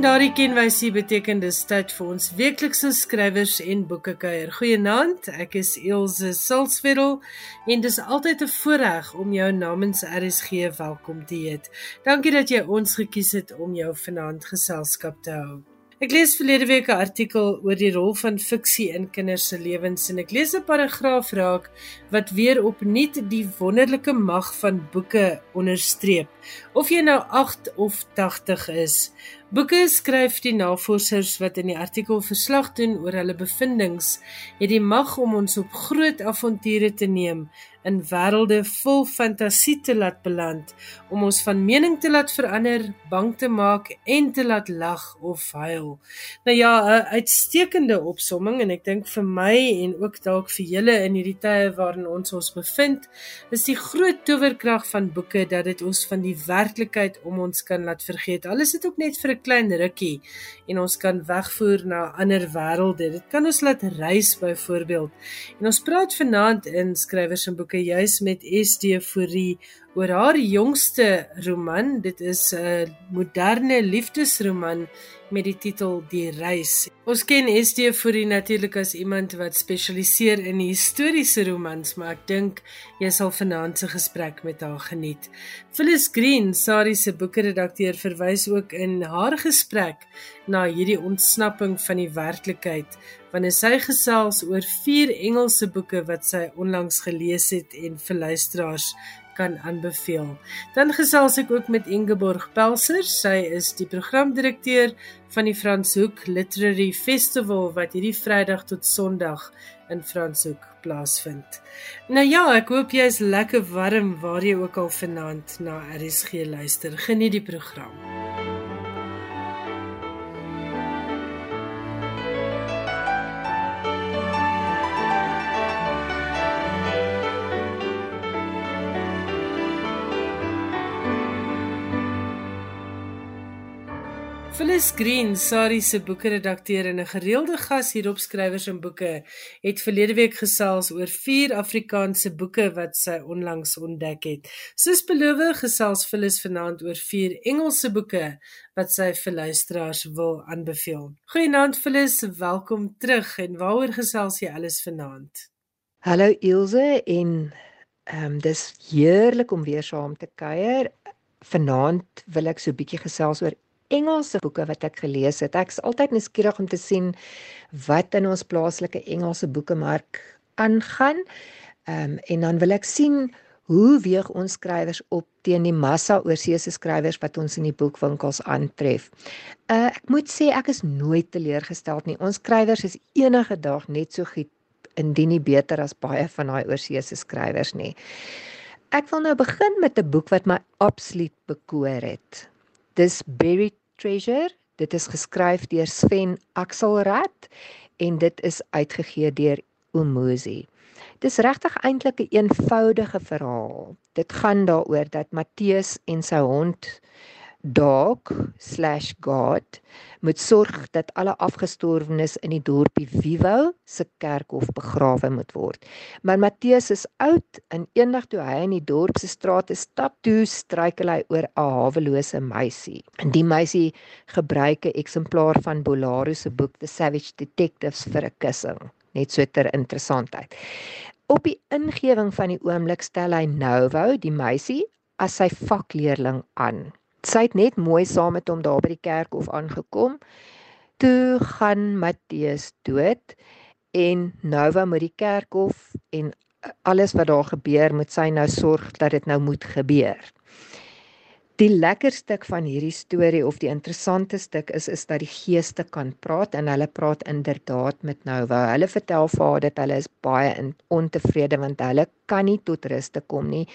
En daardie kenwysie beteken dis tyd vir ons weeklikse skrywers en boeke kuier. Goeienaand, ek is Elsje Silsveld en dis altyd 'n voorreg om jou namens RSG welkom te heet. Dankie dat jy ons gekies het om jou vanaand geselskap te hou. Ek lees verlede week 'n artikel oor die rol van fiksie in kinders se lewens en ek lees 'n paragraaf raak wat weer opnuut die wonderlike mag van boeke onderstreep. Of jy nou 8 of 80 is, boeke skryf die navorsers wat in die artikel verslag doen oor hulle bevindinge, het die mag om ons op groot avonture te neem in wêrelde vol fantasie te laat beland om ons van mening te laat verander, bang te maak en te laat lag of huil. Nou ja, 'n uitstekende opsomming en ek dink vir my en ook dalk vir julle in hierdie tye waarin ons ons bevind, is die groot towerkrag van boeke dat dit ons van die werklikheid om ons kan laat vergeet. Alles is dit ook net vir 'n klein rukkie en ons kan wegvoer na ander wêrelde. Dit kan ons laat reis byvoorbeeld. En ons praat vanaand in skrywers en boeke boeke juis met SD Fourie oor haar jongste roman. Dit is 'n moderne liefdesroman met die titel Die Reis. Ons ken SD Fourie natuurlik as iemand wat spesialiseer in historiese romans, maar ek dink jy sal vanaand se gesprek met haar geniet. Phyllis Green, Sari se boekredakteur, verwys ook in haar gesprek na hierdie ontsnapping van die werklikheid wanneer sy gesels oor vier Engelse boeke wat sy onlangs gelees het en vir luisteraars kan aanbeveel. Dan gesels ek ook met Ingeborg Pelser. Sy is die programdirekteur van die Franshoek Literary Festival wat hierdie Vrydag tot Sondag in Franshoek plaasvind. Nou ja, ek hoop jy is lekker warm waar jy ook al vanaand na RSG luister. Geniet die program. Phyllis Green, Sari se boekredakteur en 'n gereelde gas hier op skrywers en boeke, het verlede week gesels oor vier Afrikaanse boeke wat sy onlangs ontdek het. Soos beloof, gesels Phyllis vanaand oor vier Engelse boeke wat sy vir luisteraars wil aanbeveel. Goeienaand Phyllis, welkom terug en waaroor gesels jy alles vanaand? Hallo Ilse en ehm um, dis heerlik om weer saam te kuier. Vanaand wil ek so 'n bietjie gesels oor Engelse boeke wat ek gelees het. Ek's altyd nuuskierig om te sien wat in ons plaaslike Engelse boekemark aangaan. Ehm um, en dan wil ek sien hoe weeg ons skrywers op teen die massa oorseese skrywers wat ons in die boekwinkels aantref. Uh ek moet sê ek is nooit teleurgesteld nie. Ons skrywers is enige dag net so goed indien nie beter as baie van daai oorseese skrywers nie. Ek wil nou begin met 'n boek wat my absoluut bekoor het. Dis Buried Treasure. Dit is geskryf deur Sven Axelrad en dit is uitgegee deur Umuzi. Dis regtig eintlik 'n een eenvoudige verhaal. Dit gaan daaroor dat Matteus en sy hond dog/god moet sorg dat alle afgestorwenes in die dorpie Vivo se kerkhof begrawe moet word. Maar Matteus is oud en eendag toe hy in die dorp se strate stap, toe struikel hy oor 'n hawelose meisie. En die meisie gebruik 'n eksemplaar van Bolaro se boek The Savage Detectives vir 'n kussing, net so ter interessantheid. Op die ingewing van die oomblik stel hy Novo, die meisie, as sy vakleerling aan sy het net mooi saam met hom daar by die kerkhof aangekom. Toe gaan Matteus dood en Nova moet die kerkhof en alles wat daar gebeur moet sy nou sorg dat dit nou moet gebeur. Die lekker stuk van hierdie storie of die interessante stuk is is dat die geeste kan praat en hulle praat inderdaad met Nova. Hulle vertel vir haar dat hulle is baie ontevrede want hulle kan nie tot rus te kom nie.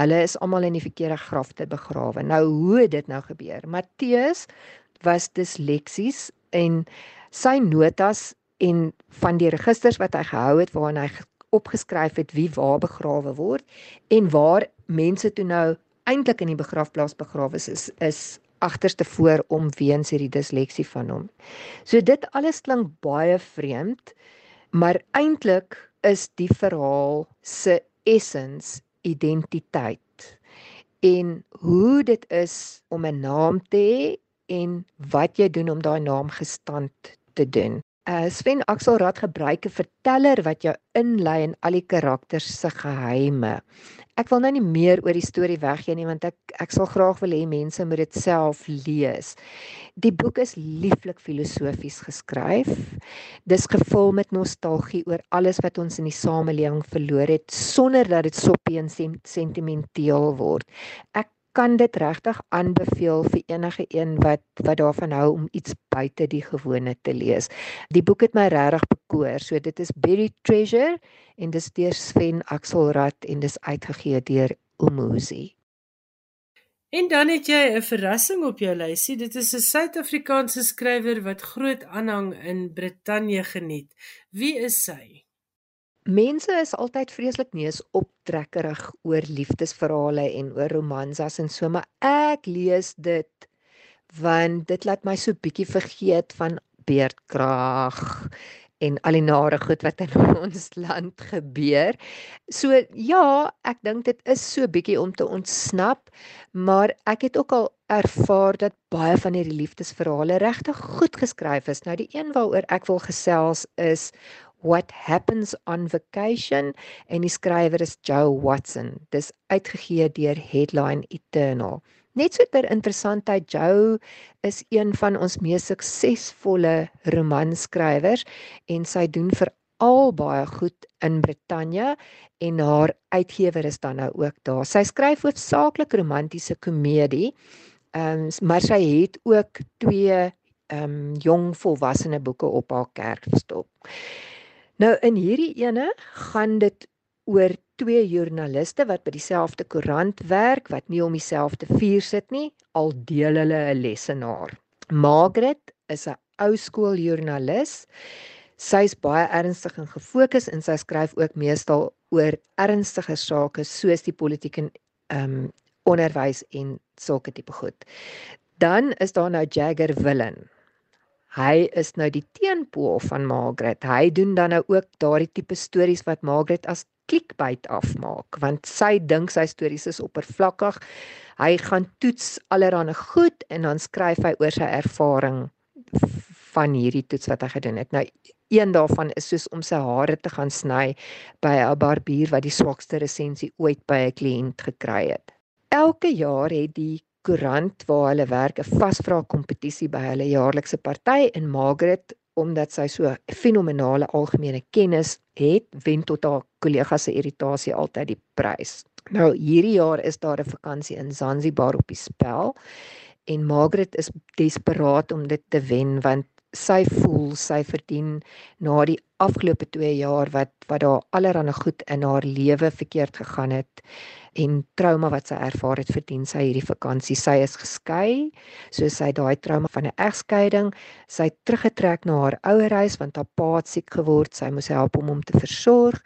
Hulle is almal in die verkeerde grafte begrawe. Nou hoe het dit nou gebeur? Matteus was disleksies en sy notas en van die registers wat hy gehou het waarin hy opgeskryf het wie waar begrawe word en waar mense toe nou eintlik in die begrafplaas begrawe is, is is agterste voor om weens hierdie disleksie van hom. So dit alles klink baie vreemd, maar eintlik is die verhaal se essens identiteit en hoe dit is om 'n naam te hê en wat jy doen om daai naam gestand te doen. Uh Sven Axelrad gebruik 'n verteller wat jou inlei in al die karakters se geheime. Ek wil nou nie meer oor die storie weggee nie want ek ek sal graag wil hê mense moet dit self lees. Die boek is lieflik filosofies geskryf. Dis gevul met nostalgie oor alles wat ons in die samelewing verloor het sonder dat dit soppie en sentimenteel word. Ek kan dit regtig aanbeveel vir enige een wat wat daarvan hou om iets buite die gewone te lees. Die boek het my regtig bekoor. So dit is Buried Treasure en dis deur Sven Axelrad en dis uitgegee deur Umuzi. En dan het jy 'n verrassing op jou lysie. Dit is 'n Suid-Afrikaanse skrywer wat groot aanhang in Brittanje geniet. Wie is sy? Mense is altyd vreeslik neus optrekkerig oor liefdesverhale en oor romansas en so, maar ek lees dit want dit laat my so bietjie vergeet van beerdkrag en al die nare goed wat in ons land gebeur. So ja, ek dink dit is so bietjie om te ontsnap, maar ek het ook al ervaar dat baie van hierdie liefdesverhale regtig goed geskryf is. Nou die een waaroor ek wil gesels is What Happens on Vacation en die skrywer is Joe Watson. Dis uitgegee deur Headline Eternal. Net so ter interessantheid, Joe is een van ons mees suksesvolle romanskrywers en sy doen veral baie goed in Brittanje en haar uitgewer is dan nou ook daar. Sy skryf hoofsaaklik romantiese komedie. Ehm um, maar sy het ook twee ehm um, jong volwassene boeke op haar kerfstok. Nou in hierdie ene gaan dit oor twee joernaliste wat by dieselfde koerant werk wat nie om dieselfde vuur sit nie, al deel hulle 'n lesenaar. Margaret is 'n ou skool joernalis. Sy's baie ernstig en gefokus en sy skryf ook meestal oor ernstige sake soos die politiek en um, onderwys en sulke tipe goed. Dan is daar nou Jagger Willen. Hy is nou die teenpool van Margaret. Hy doen dan nou ook daardie tipe stories wat Margaret as clickbait afmaak, want sy dink sy stories is oppervlakkig. Hy gaan toets allerhande goed en dan skryf hy oor sy ervaring van hierdie toets wat hy gedoen het. Nou een daarvan is soos om sy hare te gaan sny by 'n barbier wat die swakste resensie ooit by 'n kliënt gekry het. Elke jaar het die koerant waar hulle werk 'n vasvra kompetisie by hulle jaarlikse party in Margaret omdat sy so fenominale algemene kennis het, wen tot haar kollegas se irritasie altyd die prys. Nou hierdie jaar is daar 'n vakansie in Zanzibar op die spel en Margaret is desperaat om dit te wen want sy voel sy verdien na die afgelope 2 jaar wat wat daar allerhande goed in haar lewe verkeerd gegaan het en trauma wat sy ervaar het verdien sy hierdie vakansie. Sy is geskei, so sy daai trauma van 'n egskeiding, sy het teruggetrek na haar ouerhuis want haar pa het siek geword. Sy moes help om hom te versorg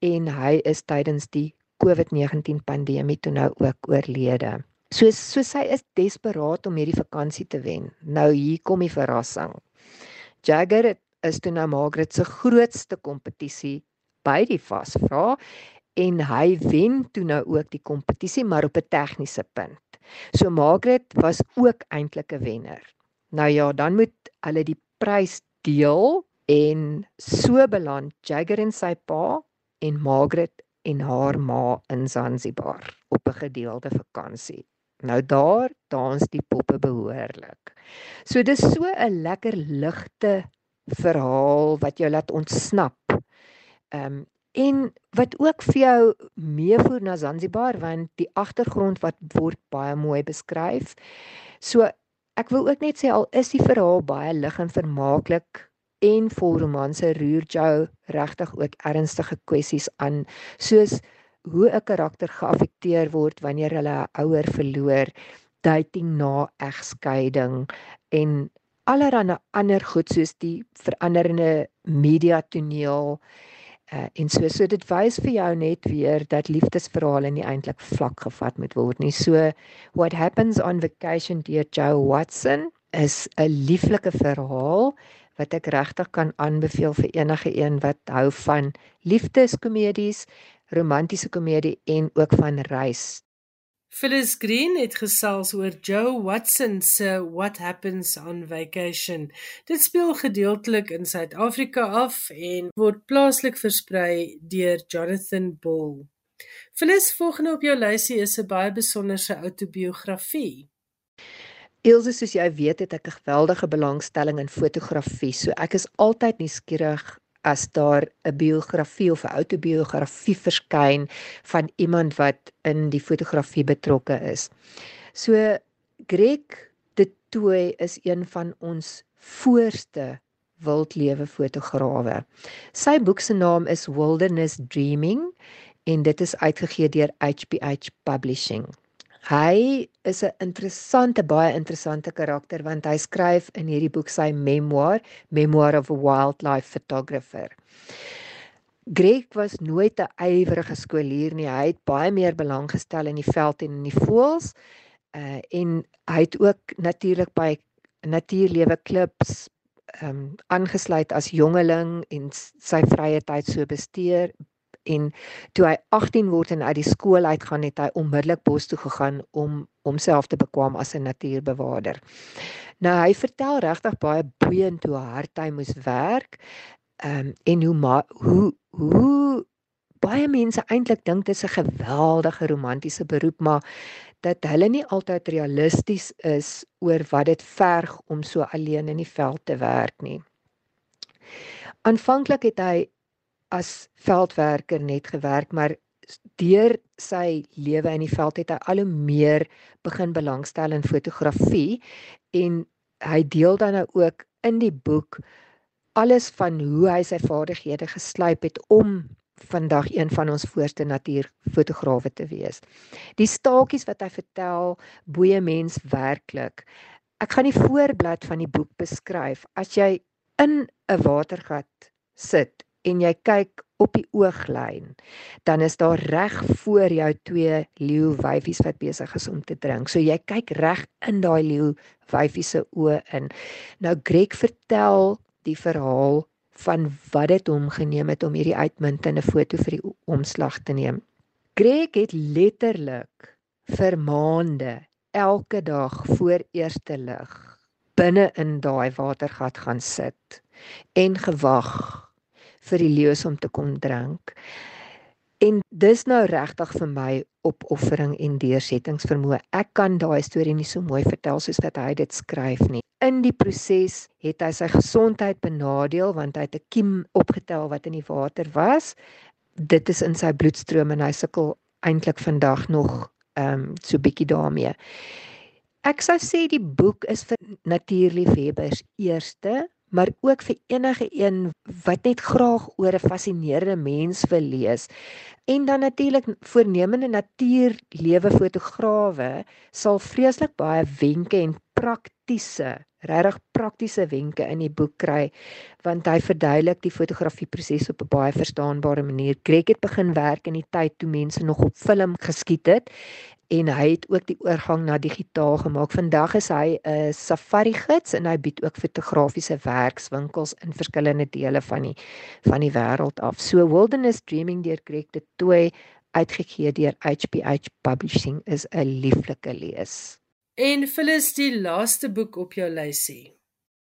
en hy is tydens die COVID-19 pandemie toe nou ook oorlede. So so sy is desperaat om hierdie vakansie te wen. Nou hier kom die verrassing. Jagger is toe nou Margaret se grootste kompetisie by die vasvra en hy wen toe nou ook die kompetisie maar op 'n tegniese punt. So Margaret was ook eintlik 'n wenner. Nou ja, dan moet hulle die prys deel en so beland Jagger en sy pa en Margaret en haar ma in Zanzibar op 'n gedeelde vakansie. Nou daar dans die poppe behoorlik. So dis so 'n lekker ligte verhaal wat jou laat ontsnap. Ehm um, En wat ook vir jou meevoer na Zanzibar want die agtergrond wat word baie mooi beskryf. So ek wil ook net sê al is die verhaal baie lig en vermaaklik en vol romanse roer jou regtig ook ernstige kwessies aan soos hoe 'n karakter geaffekteer word wanneer hulle 'n ouer verloor, dating na egskeiding en allerlei ander goed soos die veranderende media toneel Uh, en so so dit wys vir jou net weer dat liefdesverhale nie eintlik vlak gevat moet word nie. So what happens on vacation dear Joe Watson is 'n lieflike verhaal wat ek regtig kan aanbeveel vir enige een wat hou van liefdeskomedies, romantiese komedie en ook van reis. Phyllis Green het gesels oor Joe Watson se What Happens on Vacation. Dit speel gedeeltelik in Suid-Afrika af en word plaaslik versprei deur Jonathan Bull. Phyllis, volgende op jou lysie is 'n baie besonderse outobiografie. Ilse, soos jy weet, het ek 'n geweldige belangstelling in fotografie, so ek is altyd nuuskierig as daar 'n biografie of 'n outobiografie verskyn van iemand wat in die fotografie betrokke is. So Greg de Tooy is een van ons voorste wildlewe fotograwe. Sy boek se naam is Wilderness Dreaming en dit is uitgegee deur HBH Publishing. Hy is 'n interessante baie interessante karakter want hy skryf in hierdie boek sy memoir, Memoir of a Wildlife Photographer. Greg was nooit 'n ywerige skoolier nie. Hy het baie meer belang gestel in die veld en in die voëls. Uh en hy het ook natuurlik by natuurlewe klubs ehm um, aangesluit as jongeling en sy vrye tyd so besteer en toe hy 18 word en uit die skool uitgaan het hy onmiddellik bos toe gegaan om homself te bekwam as 'n natuurbewaarder. Nou hy vertel regtig baie boeiend hoe hard hy moes werk um, en hoe ma, hoe hoe baie mense eintlik dink dit is 'n geweldige romantiese beroep maar dat hulle nie altyd realisties is oor wat dit verg om so alleen in die veld te werk nie. Aanvanklik het hy as veldwerker net gewerk, maar deur sy lewe in die veld het hy al hoe meer begin belangstel in fotografie en hy deel dan nou ook in die boek alles van hoe hy sy vaardighede geslyp het om vandag een van ons voorste natuurfotograwe te wees. Die staaltjies wat hy vertel boeie mens werklik. Ek gaan die voorblad van die boek beskryf. As jy in 'n watergat sit en jy kyk op die ooglyn, dan is daar reg voor jou twee leeu wyfies wat besig is om te drink. So jy kyk reg in daai leeu wyfie se oë in. Nou Greg vertel die verhaal van wat dit hom geneem het om hierdie uitmuntende foto vir die omslag te neem. Greg het letterlik vir maande elke dag voor eerste lig binne in daai watergat gaan sit en gewag vir die leeu's om te kom drink. En dis nou regtig vir my opoffering en deursettingsvermoë. Ek kan daai storie nie so mooi vertel soos wat hy dit skryf nie. In die proses het hy sy gesondheid benadeel want hy het 'n kiem opgetel wat in die water was. Dit is in sy bloedstroom en hy sukkel eintlik vandag nog ehm um, so bietjie daarmee. Ek sou sê die boek is vir natuurliefhebbers eerste, maar ook vir enige een wat net graag oor 'n fascinerende mens wil lees. En dan natuurlik voornemende natuurlewe fotograwe sal vreeslik baie wenke en praktiese, regtig praktiese wenke in die boek kry want hy verduidelik die fotografieproses op 'n baie verstaanbare manier. Greg het begin werk in die tyd toe mense nog op film geskiet het en hy het ook die oorgang na digitaal gemaak. Vandag is hy 'n safari gids en hy bied ook fotografiese werkswinkels in verskillende dele van die van die wêreld af. So Wilderness Dreaming deur Greg de Tooy uitgegee deur HBH Publishing is 'n lieflike lees. En Phyllis die laaste boek op jou lysie.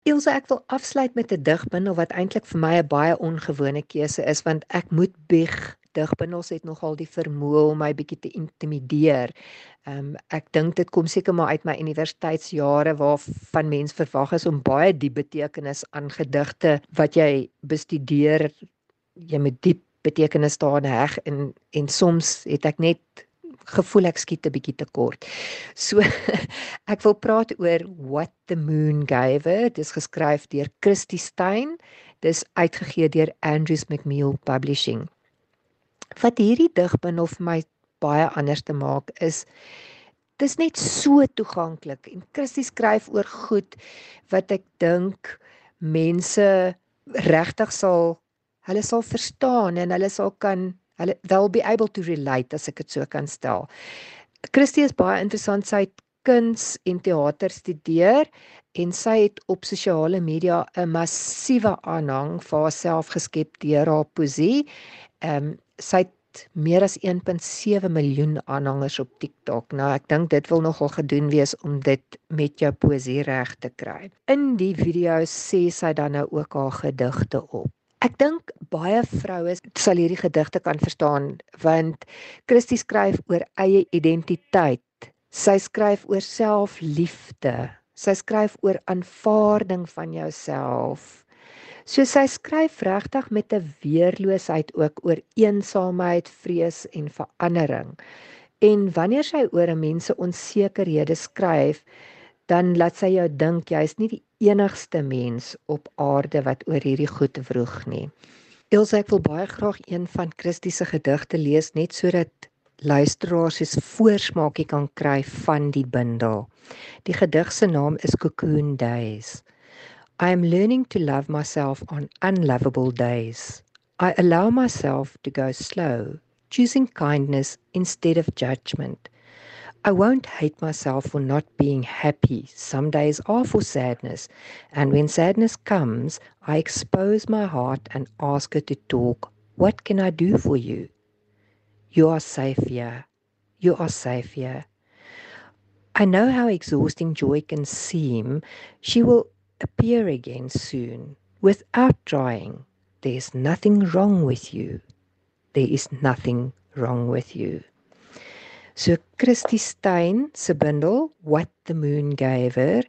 Ilse ek wil afsluit met 'n digbundel wat eintlik vir my 'n baie ongewone keuse is want ek moet bieg digbundels het nogal die vermoë om my bietjie te intimideer. Ehm um, ek dink dit kom seker maar uit my universiteitsjare waar van mens verwag is om baie diep betekenis aan gedigte wat jy bestudeer jy met diep betekenis daarin heg en en soms het ek net gevoel ek skiet 'n bietjie te kort. So ek wil praat oor What the Moon Gave. Dit is geskryf deur Christy Stein. Dis uitgegee deur Andrews McMeel Publishing wat hierdie digbundel vir my baie anders te maak is dis net so toeganklik en Christie skryf oor goed wat ek dink mense regtig sal hulle sal verstaan en hulle sal kan hulle they'll be able to relate as ek dit so kan stel. Christie is baie interessant sy het kuns en teater studeer en sy het op sosiale media 'n massiewe aanhang vir haarself geskep deur haar poesie. Ehm um, sy het meer as 1.7 miljoen aanhangers op TikTok. Nou ek dink dit wil nogal gedoen wees om dit met jou poesie reg te kry. In die video sê sy dan nou ook haar gedigte op. Ek dink baie vroue sal hierdie gedigte kan verstaan want Christie skryf oor eie identiteit. Sy skryf oor selfliefde. Sy skryf oor aanvaarding van jouself. So sy skryf regtig met 'n weerloosheid ook oor eensaamheid, vrees en verandering. En wanneer sy oor 'n mens se onsekerhede skryf, dan laat sy jou dink jy is nie die enigste mens op aarde wat oor hierdie goed vroeg nie. Elsje ek wil baie graag een van Christie se gedigte lees net sodat luisteraars 'n voorsmaakie kan kry van die bundel. Die gedig se naam is Cocoon Days. I am learning to love myself on unlovable days. I allow myself to go slow, choosing kindness instead of judgment. I won't hate myself for not being happy. Some days are for sadness, and when sadness comes, I expose my heart and ask her to talk. What can I do for you? You are safe here. You are safe here. I know how exhausting joy can seem. She will appear again soon without trying. There's nothing wrong with you. There is nothing wrong with you. So Christie Stein se bundel What the Moon Gave Her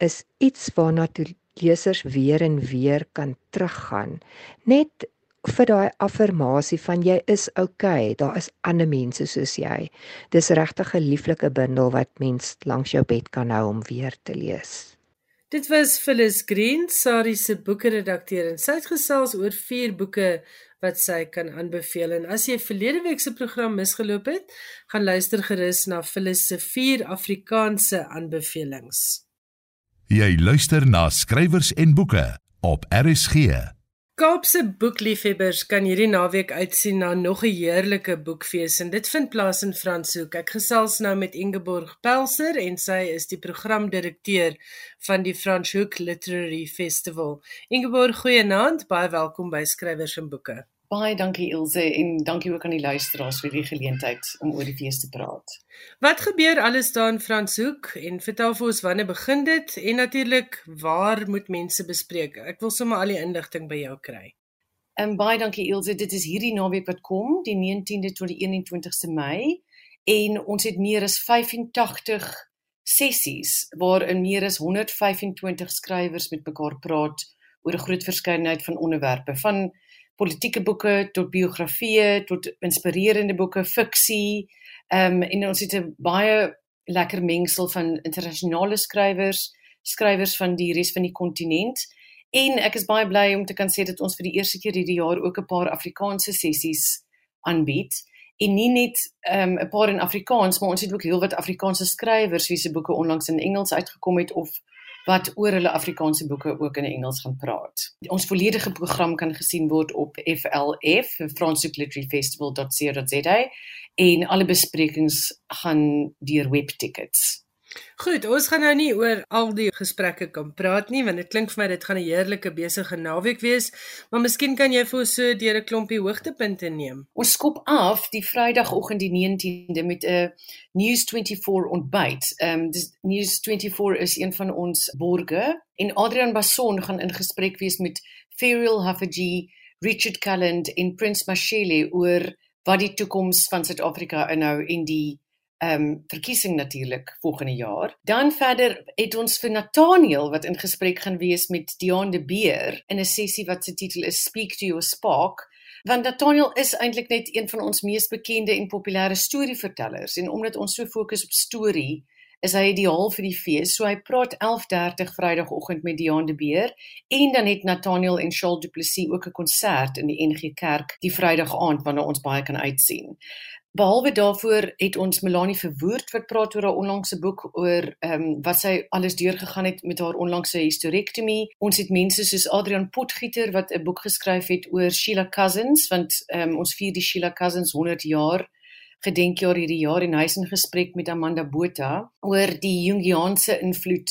is iets waarna toe lesers weer en weer kan teruggaan. Net vir daai affirmasie van jy is okay, daar is ander mense soos jy. Dis regtig 'n lieflike bundel wat mens langs jou bed kan hou om weer te lees. Dit was Phyllis Green, Sari se boekredakteur en sy het gesels oor vier boeke wat sy kan aanbeveel. En as jy verlede week se program misgeloop het, gaan luister gerus na Phyllis se vier Afrikaanse aanbevelings. Jy luister na skrywers en boeke op RSG. Kaapse boekliefhebbers kan hierdie naweek uitsien na nog 'n heerlike boekfees en dit vind plaas in Franshoek. Ek gesels nou met Ingeborg Pelser en sy is die programdirekteur van die Franshoek Literary Festival. Ingeborg, goeienaand, baie welkom by Skrywers en Boeke. Baie dankie Ilse en dankie ook aan die luisteraars vir die geleentheid om oor die fees te praat. Wat gebeur alles daar in Franshoek en vertel vir ons wanneer begin dit en natuurlik waar moet mense bespreek? Ek wil sommer al die inligting by jou kry. En baie dankie Ilse, dit is hierdie naweek wat kom, die 19de tot die 21ste Mei en ons het meer as 85 sessies waarin meer as 125 skrywers met mekaar praat oor 'n groot verskeidenheid van onderwerpe van politieke boeke tot biografieë tot inspirerende boeke, fiksie. Ehm um, en ons het 'n baie lekker mengsel van internasionale skrywers, skrywers van die res van die kontinent. En ek is baie bly om te kan sê dat ons vir die eerste keer hierdie jaar ook 'n paar Afrikaanse sessies aanbied. En nie net ehm um, 'n paar in Afrikaans, maar ons het ook heelwat Afrikaanse skrywers wie se boeke onlangs in Engels uitgekom het of wat oor hulle Afrikaanse boeke ook in Engels gaan praat. Ons volledige program kan gesien word op FLF, fransicliteraryfestival.co.za en alle besprekings gaan deur webtickets. Goed, ons gaan nou nie oor al die gesprekke kan praat nie want dit klink vir my dit gaan 'n heerlike besige naweek wees, maar miskien kan jy vir ons so deur 'n klompie hoogtepunte neem. Ons skop af die Vrydagoggend die 19de met 'n News 24 ontbyt. Ehm um, dis News 24 is een van ons borge en Adrian Basson gaan in gesprek wees met Ferial Haffajee, Richard Calland en Prince Mashele oor wat die toekoms van Suid-Afrika inhou en die ehm um, verkiesing natuurlik volgende jaar. Dan verder het ons vir Nathaniel wat in gesprek gaan wees met Dion de Beer in 'n sessie wat se titel is Speak to Your Spark. Want Nathaniel is eintlik net een van ons mees bekende en populêre storievertellers en omdat ons so fokus op storie, is hy ideaal vir die fees. So hy praat 11:30 Vrydagoggend met Dion de Beer en dan het Nathaniel en Charles Du Plessis ook 'n konsert in die NG Kerk die Vrydag aand wanneer ons baie kan uitsien. Behalwe daarvoor het ons Melanie Verwoerd wat praat oor haar onlangse boek oor ehm um, wat sy alles deurgegaan het met haar onlangse hysterektomie. Ons het mense soos Adrian Potgieter wat 'n boek geskryf het oor Sheila Cousins want ehm um, ons vier die Sheila Cousins 100 jaar gedenkjaar hierdie jaar en hy is in gesprek met Amanda Botha oor die Jungiaanse invloed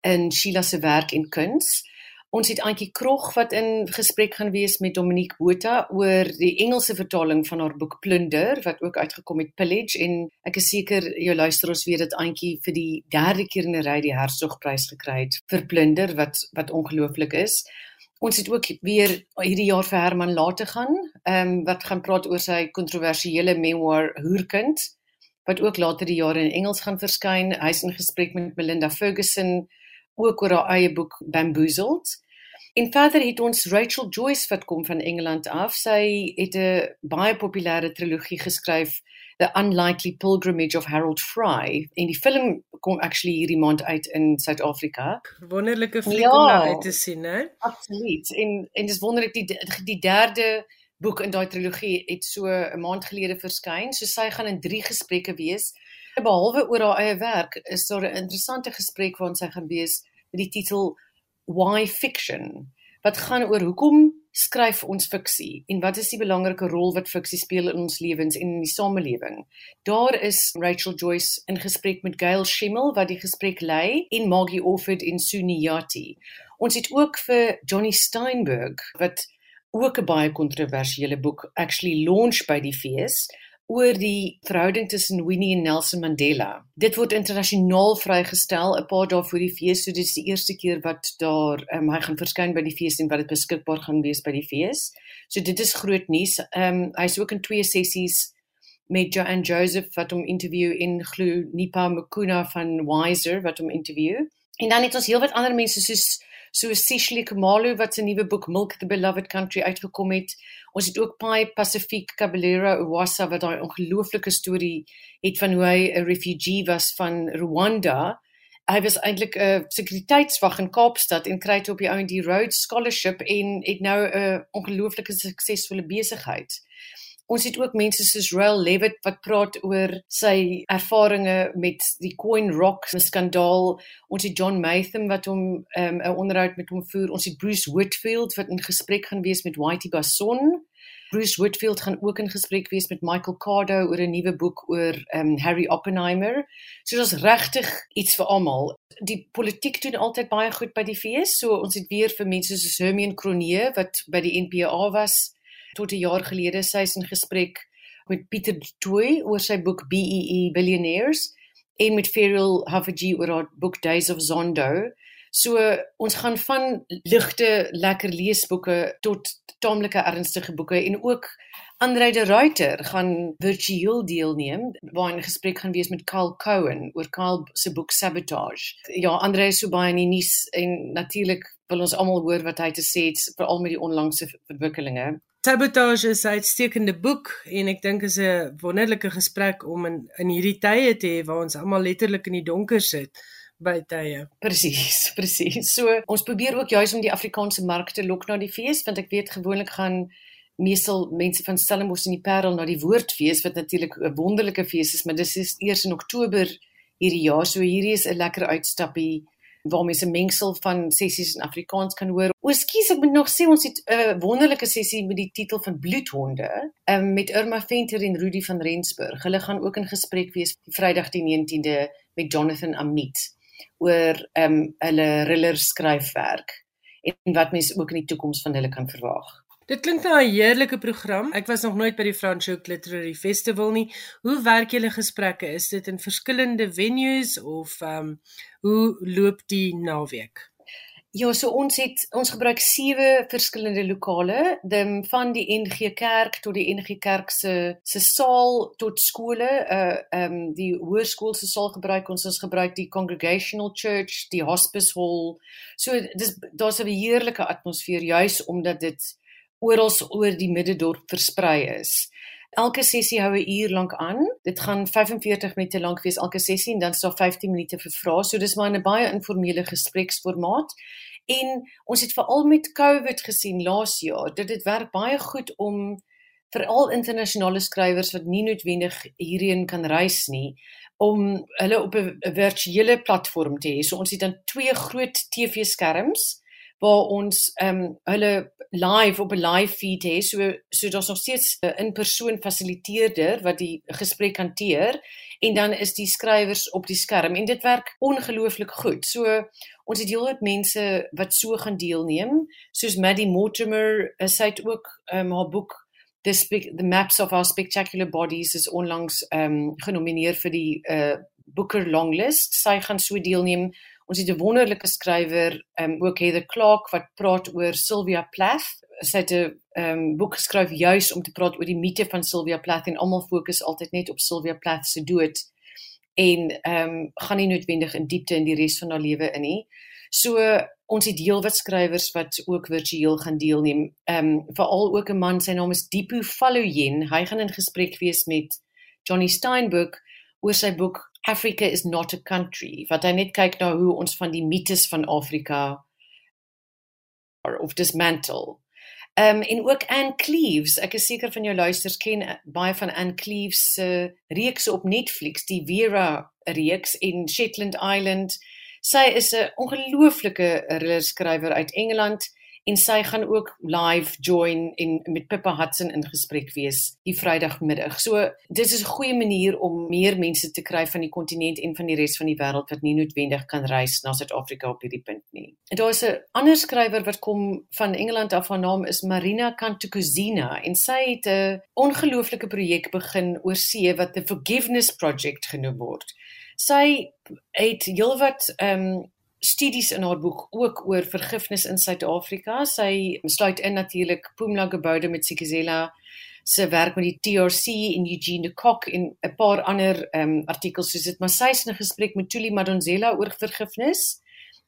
in Sheila se werk en kuns. Ons het Antjie Krog wat in gesprek gaan wees met Dominique Botha oor die Engelse vertaling van haar boek Plunder wat ook uitgekom het Pillage en ek is seker jou luisteraars weet dat Antjie vir die derde keer in 'n ry die Hertzogprys gekry het vir Plunder wat wat ongelooflik is. Ons het ook weer hierdie jaar vir Herman Late gaan, ehm um, wat gaan praat oor sy kontroversiële memoir Hoerkind wat ook later die jaar in Engels gaan verskyn. Hy's in gesprek met Melinda Ferguson ook oor haar eie boek Bamboozled. En verder het ons Rachel Joyce wat kom van Engeland af. Sy het 'n baie populêre trilogie geskryf, The Unlikely Pilgrimage of Harold Fry. En die film kom actually hierdie maand uit in Suid-Afrika. Wonderlike fliek ja, om na uit te sien, hè? Absoluut. En en dis wonderlik die die derde boek in daai trilogie het so 'n maand gelede verskyn. So sy gaan in 3 gesprekke wees behalwe oor haar eie werk, is daar 'n interessante gesprek waarin sy gaan wees met die titel Why Fiction? Wat gaan oor hoekom skryf ons fiksie en wat is die belangrike rol wat fiksie speel in ons lewens en in die samelewing? Daar is Rachel Joyce in gesprek met Gail Schimmel wat die gesprek lei en Maggie Offord en Suni Yati. Ons het ook vir Johnny Steinberg wat ook 'n baie kontroversiële boek actually launch by die fees oor die verhouding tussen Winnie en Nelson Mandela. Dit word internasionaal vrygestel 'n paar dae voor die fees, so dit is die eerste keer wat daar um, hy gaan verskyn by die fees en wat dit beskikbaar gaan wees by die fees. So dit is groot nuus. Ehm um, hy's ook in twee sessies met Joanne Joseph wat hom interview in Glu Nipa Mukuna van Wiser wat hom interview. En dan het ons heelwat ander mense soos so Sicily Kamalu wat se nuwe boek Milk the Beloved Country uitgekom het. Ons het ook Pai Pacific Caballero Uwasa wat daai ongelooflike storie het van hoe hy 'n refugee was van Rwanda. Hy was eintlik 'n sekuriteitswag in Kaapstad en kry toe op die ou en die Rhodes Scholarship en het nou 'n ongelooflike suksesvolle besigheid. Ons het ook mense soos Royal Levitt wat praat oor sy ervarings met die Coin Rock skandaal. Ons het John Matham wat hom ehm, 'n um, onderhoud met hom voer. Ons het Bruce Whitfield wat in gesprek gaan wees met Whitey Basson. Bruce Whitfield gaan ook in gesprek wees met Michael Cardo oor 'n nuwe boek oor um, Harry Oppenheimer. So dit is regtig iets vir almal. Die politiek doen altyd baie goed by die fees. So ons het weer vir mense soos Hermie Kronee wat by die NPA was tot 'n jaar gelede sy's in gesprek met Pieter Tooi oor sy boek BEE e Billionaires en met Feral Hafaji oor haar boek Days of Zondo. So ons gaan van ligte lekker leesboeke tot taamlike ernstige boeke en ook Andre de Ruyter gaan virtueel deelneem waar 'n gesprek gaan wees met Carl Cohen oor Carl se boek Sabotage. Ja, Andre is so baie in die nuus en natuurlik wil ons almal hoor wat hy te sê het veral met die onlangse verwikkelinge. Sabotage is 'n uitstekende boek en ek dink is 'n wonderlike gesprek om in in hierdie tye te hê waar ons almal letterlik in die donker sit by tye. Presies, presies. So ons probeer ook juis om die Afrikaanse mark te lok na die fees want ek weet gewoonlik gaan meestal mense van Stellenbosch en die Parel na die Woordfees wat natuurlik 'n wonderlike fees is, maar dis is eers in Oktober hierdie jaar. So hierdie is 'n lekker uitstappie waar mense 'n mengsel van sessies in Afrikaans kan hoor. O, skus, ek moet nog sê ons het 'n uh, wonderlike sessie met die titel van Bloedhonde, um, met Irma Venter en Rudy van Rensburg. Hulle gaan ook in gesprek wees Vrydag die 19de met Jonathan Amit oor ehm um, hulle thriller skryfwerk en wat mense ook in die toekoms van hulle kan verwag. Dit klink na 'n heerlike program. Ek was nog nooit by die Franschhoek Literary Festival nie. Hoe werk julle gesprekke? Is dit in verskillende venues of ehm um, hoe loop die naweek? Ja, so ons het ons gebruik sewe verskillende lokale, dan van die NG Kerk tot die NG Kerk se se saal tot skole, uh ehm um, die hoërskool se saal gebruik ons ons gebruik die Congregational Church, die Hospice Hall. So dis daar's 'n heerlike atmosfeer juis omdat dit oral oor die middedorp versprei is. Elke sessie hou 'n uur lank aan. Dit gaan 45 minute lank wees elke sessie en dan is daar 15 minute vir vrae. So dis maar 'n baie informele gespreksformaat. En ons het veral met COVID gesien laas jaar dat dit werk baie goed om veral internasionale skrywers wat nie noodwendig hierheen kan reis nie om hulle op 'n virtuele platform te hê. So ons het dan twee groot TV-skerms waar ons ehm um, hulle live op 'n live feed het so so daar's nog steeds 'n in persoon fasiliteerder wat die gesprek hanteer en dan is die skrywers op die skerm en dit werk ongelooflik goed. So ons het heelwat mense wat so gaan deelneem soos Maddie Mortimer, uh, sy het ook um, haar boek The, the Maps of Our Spectacular Bodies is onlangs um, genomineer vir die uh, Booker Longlist. Sy gaan so deelneem. Ons het 'n wonderlike skrywer, um, ook Heather Clark wat praat oor Sylvia Plath. Sy het 'n um, boek geskryf juis om te praat oor die mite van Sylvia Plath en almal fokus altyd net op Sylvia Plath se dood en ehm um, gaan nie noodwendig in diepte in die res van haar lewe in nie. So ons het heelwat skrywers wat ook virtueel gaan deelneem. Ehm um, veral ook 'n man, sy naam is Dipu Falloyen. Hy gaan in gesprek wees met Johnny Steinberg oor sy boek Africa is not a country. Wat hy net kyk na hoe ons van die mites van Afrika of dismantle. Ehm um, en ook Anne Cleves. Ek is seker van jou luisters ken baie van Anne Cleves se uh, reekse op Netflix, die Vera reeks in Shetland Island. Sy is 'n ongelooflike skrywer uit Engeland en sy gaan ook live join en met Pippa Hudson in gesprek wees die Vrydagmiddag. So dit is 'n goeie manier om meer mense te kry van die kontinent en van die res van die wêreld wat nie noodwendig kan reis na Suid-Afrika op hierdie punt nie. En daar is 'n ander skrywer wat kom van Engeland af, haar naam is Marina Cantacuzina en sy het 'n ongelooflike projek begin oor see wat the Forgiveness Project genoem word. Sy het heelwat ehm um, studies in haar boek ook oor vergifnis in Suid-Afrika. Sy sluit in natuurlik Pumla Geboude met Sikizela se werk met die TRC en Eugene de Kock en 'n paar ander ehm um, artikels soos dit maar sy is in gesprek met Tuli Madonsela oor vergifnis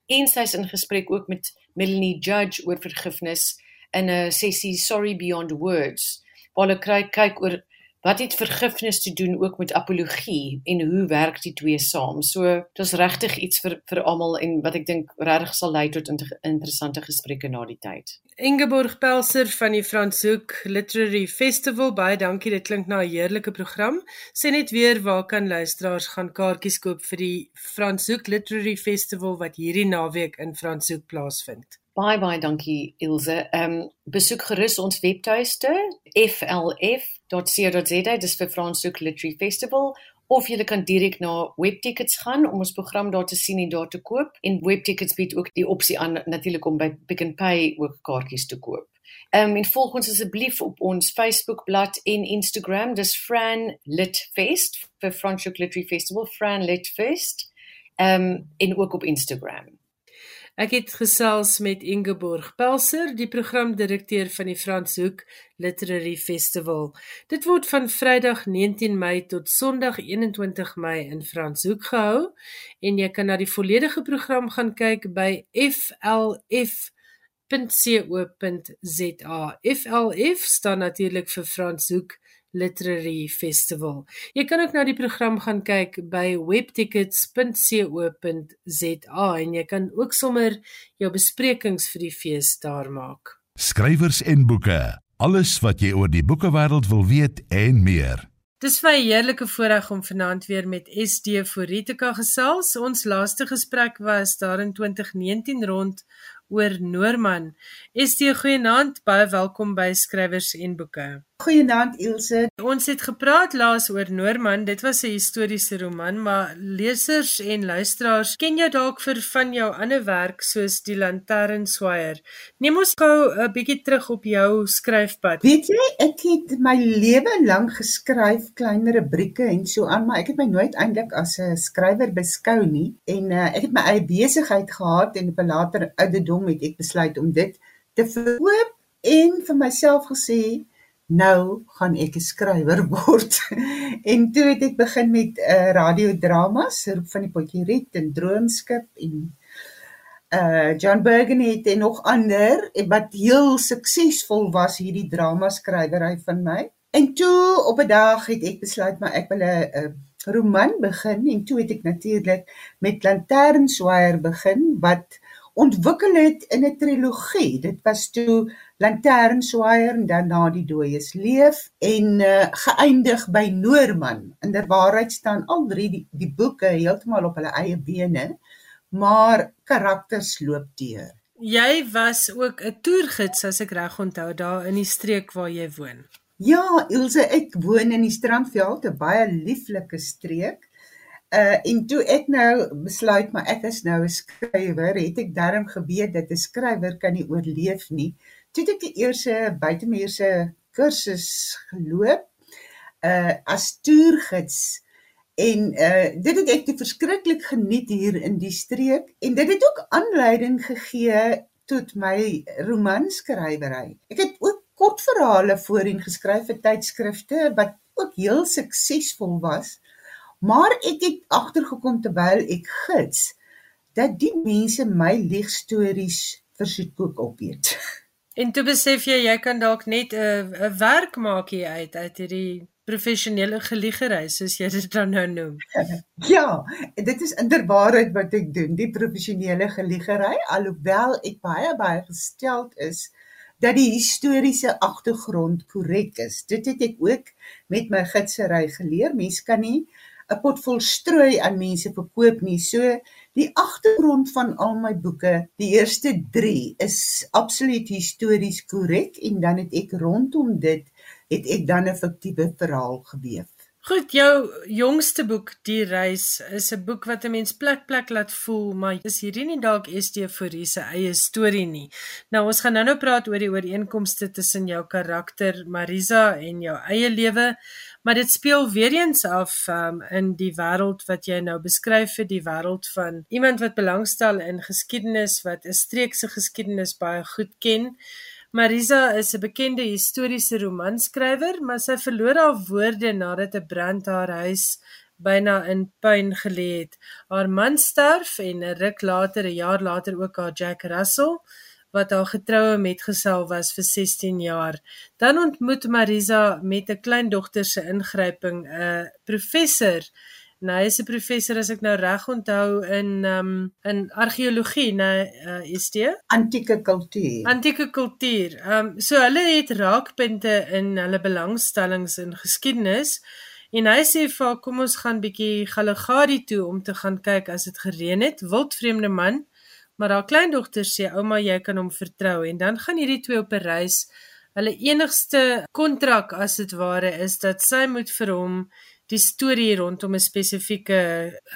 en sy is in gesprek ook met Melanie Judge oor vergifnis in 'n sessie Sorry Beyond Words. Hulle kyk kyk oor wat het vergifnis te doen ook met apologie en hoe werk die twee saam? So dis regtig iets vir vir almal en wat ek dink regtig sal lei tot inter interessante gesprekke na die tyd. Ingeborg Pelser van die Franshoek Literary Festival, baie dankie. Dit klink na 'n heerlike program. Sê net weer waar kan luisteraars gaan kaartjies koop vir die Franshoek Literary Festival wat hierdie naweek in Franshoek plaasvind? Baie baie dankie Ilse. Ehm um, besoek gerus ons webtuiste flf.co.za dis vir Franshoek Literary Festival of jy kan direk na webtickets gaan om ons program daar te sien en daar te koop en webtickets bied ook die opsie aan natuurlik om by Pick n Pay ook kaartjies te koop. Ehm um, en volg ons asseblief op ons Facebook bladsy en Instagram dis Fran Lit Fest vir Franshoek Literary Festival Fran Lit Fest. Ehm um, en ook op Instagram. Ek het gesels met Ingeborg Pelser, die programdirekteur van die Franshoek Literary Festival. Dit word van Vrydag 19 Mei tot Sondag 21 Mei in Franshoek gehou en jy kan na die volledige program gaan kyk by flf.co.za. FLF staan natuurlik vir Franshoek Literary Festival. Jy kan ook na die program gaan kyk by webtickets.co.za en jy kan ook sommer jou besprekings vir die fees daar maak. Skrywers en boeke, alles wat jy oor die boekewêreld wil weet en meer. Dis 'n heerlike voorreg om vanaand weer met SD Foretica gesels. Ons laaste gesprek was daar in 2019 rond oor Noorman. SD goeienaand, baie welkom by Skrywers en Boeke. Goeienaand Ilse. Ons het gepraat laas oor Noorman. Dit was 'n historiese roman, maar lesers en luisteraars ken jou dalk vir van jou ander werk soos Die Lanternswaier. Neem ons gou 'n bietjie terug op jou skryfpad. Weet jy, ek het my lewe lank geskryf klein rubrieke en so aan, maar ek het my nooit eintlik as 'n skrywer beskou nie en uh, ek het my eie besigheid gehad en op 'n later ouderdom het ek besluit om dit te verkoop en vir myself gesê nou gaan ek 'n skrywer word. en toe het ek begin met 'n uh, eh, radiodramas, Roep van die Potjie en Droomskip en uh John Bergen het en nog ander wat heel suksesvol was hierdie drama skrywery van my. En toe op 'n dag het ek besluit maar ek wil 'n roman begin en toe het ek natuurlik met Lanternswaier begin wat ontwikkel het in 'n trilogie. Dit was toe Lanternswaier en dan na die dooies leef en uh, geëindig by Noorman. In der waarheid staan al drie die, die boeke heeltemal op hulle eie bene, maar karakters loop deur. Jy was ook 'n toergids as ek reg onthou daar in die streek waar jy woon. Ja, Ilse, ek woon in die Strandveld, 'n baie lieflike streek. Uh en toe ek nou besluit maar ek is nou 'n skrywer, het ek darm geweet dat 'n skrywer kan nie oorleef nie. Toe het ek die eerste buitemuurse kursus geloop uh as toergids En uh dit het ek verskriklik geniet hier in die streek en dit het ook aanleiding gegee tot my romanskrywery. Ek het ook kortverhale voorheen geskryf vir tydskrifte wat ook heel suksesvol was. Maar ek het agtergekom terwyl ek gids dat die mense my liegstories versoek opeet. En toe besef jy jy kan dalk net 'n 'n werk maak hier uit uit hierdie professionele geliegery soos jy dit dan nou noem. Ja, dit is inderwaarheid wat ek doen, die professionele geliegery, alhoewel ek baie baie gesteld is dat die historiese agtergrond korrek is. Dit het ek ook met my gidsery geleer. Mens kan nie 'n pot vol strooi aan mense verkoop nie. So die agtergrond van al my boeke, die eerste 3 is absoluut histories korrek en dan het ek rondom dit het ek dan 'n fiktiewe verhaal geweef. Goed, jou jongste boek, Die Reis, is 'n boek wat 'n mens plek plek laat voel, maar is hierdie nie dalk Esteforie se eie storie nie. Nou ons gaan nou-nou praat oor die ooreenkomste tussen jou karakter Marisa en jou eie lewe, maar dit speel weer eens af um, in die wêreld wat jy nou beskryf vir die wêreld van iemand wat belangstel in geskiedenis, wat 'n streekse geskiedenis baie goed ken. Marisa is 'n bekende historiese romanskrywer, maar sy verloor haar woorde nadat 'n brand haar huis byna in puin gelê het. Haar man sterf en 'n ruk later, 'n jaar later ook haar Jack Russell wat haar getroue metgesel was vir 16 jaar. Dan ontmoet Marisa met 'n kleindogter se ingryping 'n professor Nou hy is 'n professor as ek nou reg onthou in um in argeologie, nou uh, is dit antieke kultuur. Antieke kultuur. Um so hulle het raakpunte in hulle belangstellings in geskiedenis en hy sê vir kom ons gaan bietjie Galagadi toe om te gaan kyk as dit gereën het, wildvreemde man. Maar haar kleindogter sê ouma jy kan hom vertrou en dan gaan hierdie twee op 'n reis. Hulle enigste kontrak as dit ware is dat sy moet vir hom die storie rondom 'n spesifieke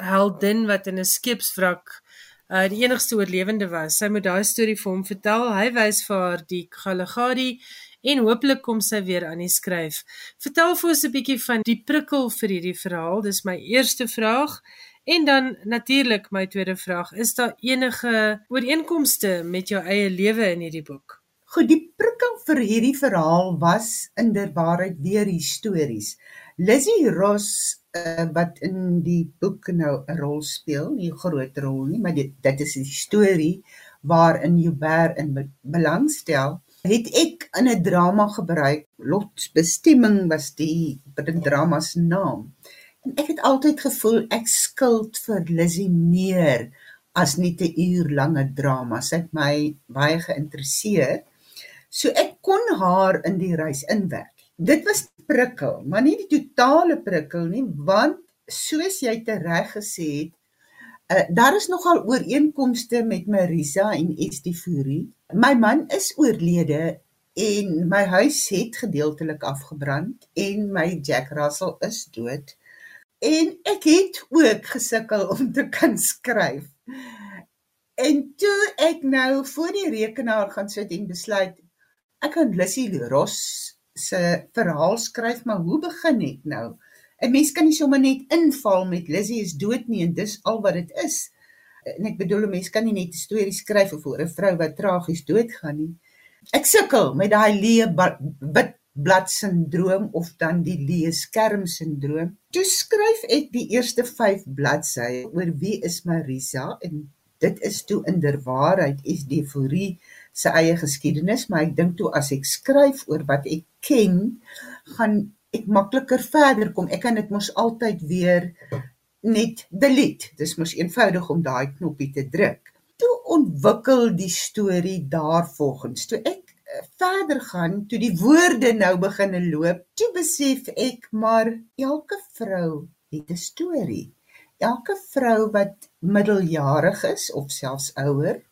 heldin wat in 'n skeepswrak uh die enigste oorlewende was. Sy moet daai storie vir hom vertel. Hy wys vir haar die Galagadi en hooplik kom sy weer aan die skryf. Vertel vir ons 'n bietjie van die prikkel vir hierdie verhaal. Dis my eerste vraag. En dan natuurlik my tweede vraag, is daar enige ooreenkomste met jou eie lewe in hierdie boek? Goed, die prikkel vir hierdie verhaal was inderwaarheid weer histories. Lizzie Ross uh, wat in die boek nou 'n rol speel, nie 'n groot rol nie, maar dit dit is 'n storie waarin Joubert in belangstel. Het ek in 'n drama gebruik. Lotsbestemming was die drama se naam. En ek het altyd gevoel ek skuld vir Lizzie meer as net 'n uur lange drama. Sy het my baie geïnteresseer. So ek kon haar in die reis inwerk. Dit was prikkel, maar nie die totale prikkel nie, want soos jy tereg gesê het, uh, daar is nogal ooreenkomste met Marisa en Estifurie. My man is oorlede en my huis het gedeeltelik afgebrand en my Jack Russell is dood. En ek het ook gesukkel om te kan skryf. En toe ek nou voor die rekenaar gaan sit en besluit ek kan Lissy Ross se verhaal skryf, maar hoe begin ek nou? 'n Mens kan nie sommer net inval met Lizzie is dood nie en dis al wat dit is. En ek bedoel 'n mens kan nie net 'n storie skryf oor 'n vrou wat tragies doodgaan nie. Ek sukkel met daai leë wit blad sindroom of dan die leë skerm sindroom. Toe skryf ek die eerste 5 bladsye oor wie is Marisa en dit is toe inderwaarheid is die se eie geskiedenis, maar ek dink toe as ek skryf oor wat ek ken, gaan ek makliker verder kom. Ek kan dit mos altyd weer net delete. Dis mos eenvoudig om daai knoppie te druk. Toe ontwikkel die storie daarvolgens. Toe ek eh, verder gaan, toe die woorde nou begin loop, toe besef ek maar elke vrou het 'n storie. Elke vrou wat middeljarig is of selfs ouer,